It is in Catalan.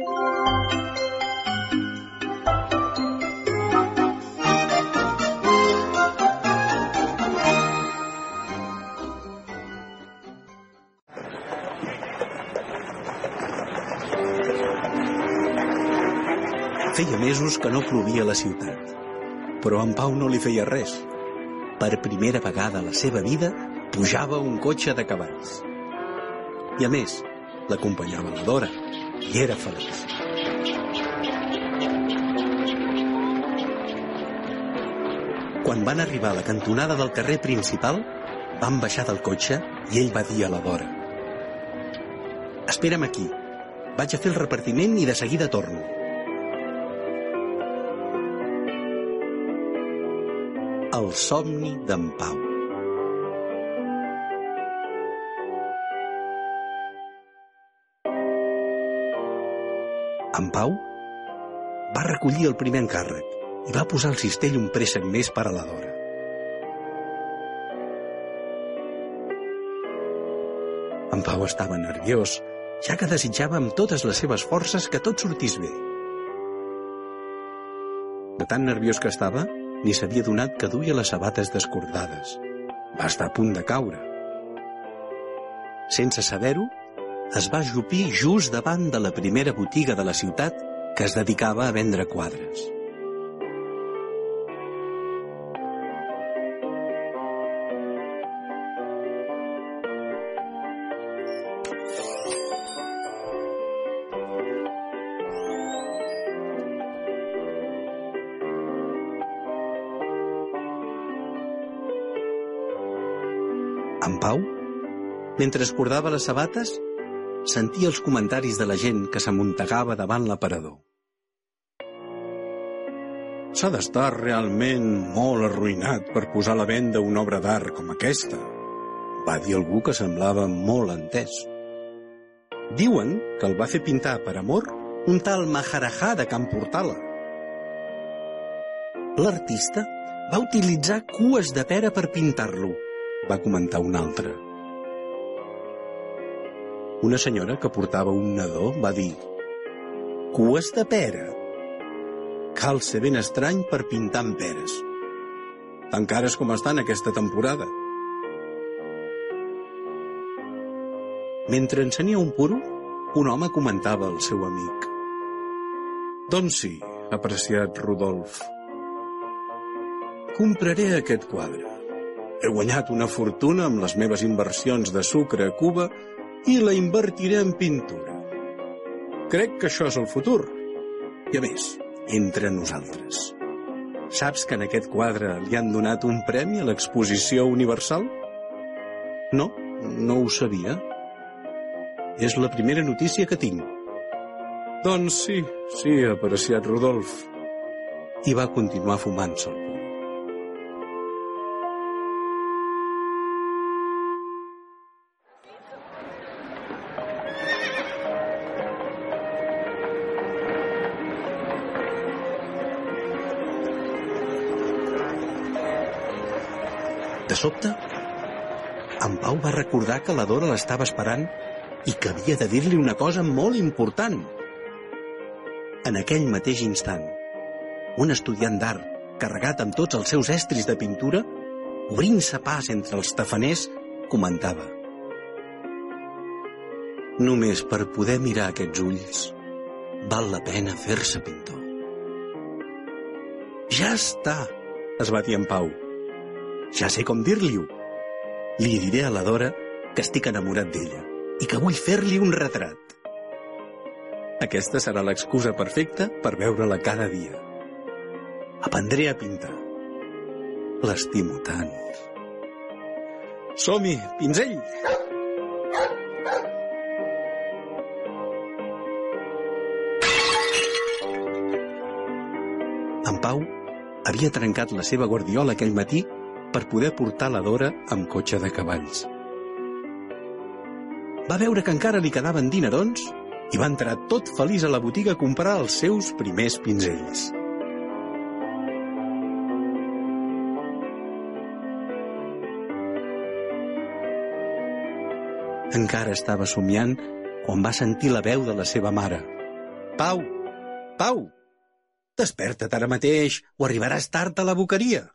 Feia mesos que no plovia a la ciutat, però en Pau no li feia res. Per primera vegada a la seva vida pujava un cotxe de cavalls. I a més, l'acompanyava la Dora, i era feliç. Quan van arribar a la cantonada del carrer principal, van baixar del cotxe i ell va dir a la Dora Espera'm aquí. Vaig a fer el repartiment i de seguida torno. El somni d'en Pau. En Pau va recollir el primer encàrrec i va posar al cistell un préssec més per a la Dora. En Pau estava nerviós, ja que desitjava amb totes les seves forces que tot sortís bé. De tan nerviós que estava, ni s'havia donat que duia les sabates descordades. Va estar a punt de caure. Sense saber-ho, es va ajupir just davant de la primera botiga de la ciutat que es dedicava a vendre quadres. En Pau, mentre escordava les sabates, sentia els comentaris de la gent que s'amuntegava davant l'aparador. S'ha d'estar realment molt arruïnat per posar a la venda una obra d'art com aquesta, va dir algú que semblava molt entès. Diuen que el va fer pintar per amor un tal Maharajá de Can Portala. L'artista va utilitzar cues de pera per pintar-lo, va comentar un altre. Una senyora que portava un nadó va dir «Cues de pera? Cal ser ben estrany per pintar amb peres. Tan cares com estan aquesta temporada». Mentre encenia un puro, un home comentava al seu amic «Doncs sí, apreciat Rodolf, compraré aquest quadre. He guanyat una fortuna amb les meves inversions de sucre a Cuba i la invertiré en pintura. Crec que això és el futur. I a més, entre nosaltres. Saps que en aquest quadre li han donat un premi a l'exposició universal? No, no ho sabia. És la primera notícia que tinc. Doncs sí, sí, apreciat Rodolf. I va continuar fumant-se De sobte, en Pau va recordar que la Dora l'estava esperant i que havia de dir-li una cosa molt important. En aquell mateix instant, un estudiant d'art, carregat amb tots els seus estris de pintura, obrint-se pas entre els tafaners, comentava. Només per poder mirar aquests ulls, val la pena fer-se pintor. Ja està, es va dir en Pau. Ja sé com dir-li-ho. Li diré a la Dora que estic enamorat d'ella i que vull fer-li un retrat. Aquesta serà l'excusa perfecta per veure-la cada dia. Aprendré a pintar. L'estimo tant. Som-hi, pinzell! En Pau havia trencat la seva guardiola aquell matí per poder portar la Dora amb cotxe de cavalls. Va veure que encara li quedaven dinerons i va entrar tot feliç a la botiga a comprar els seus primers pinzells. Encara estava somiant quan va sentir la veu de la seva mare. Pau, Pau, desperta't ara mateix o arribaràs tard a la boqueria.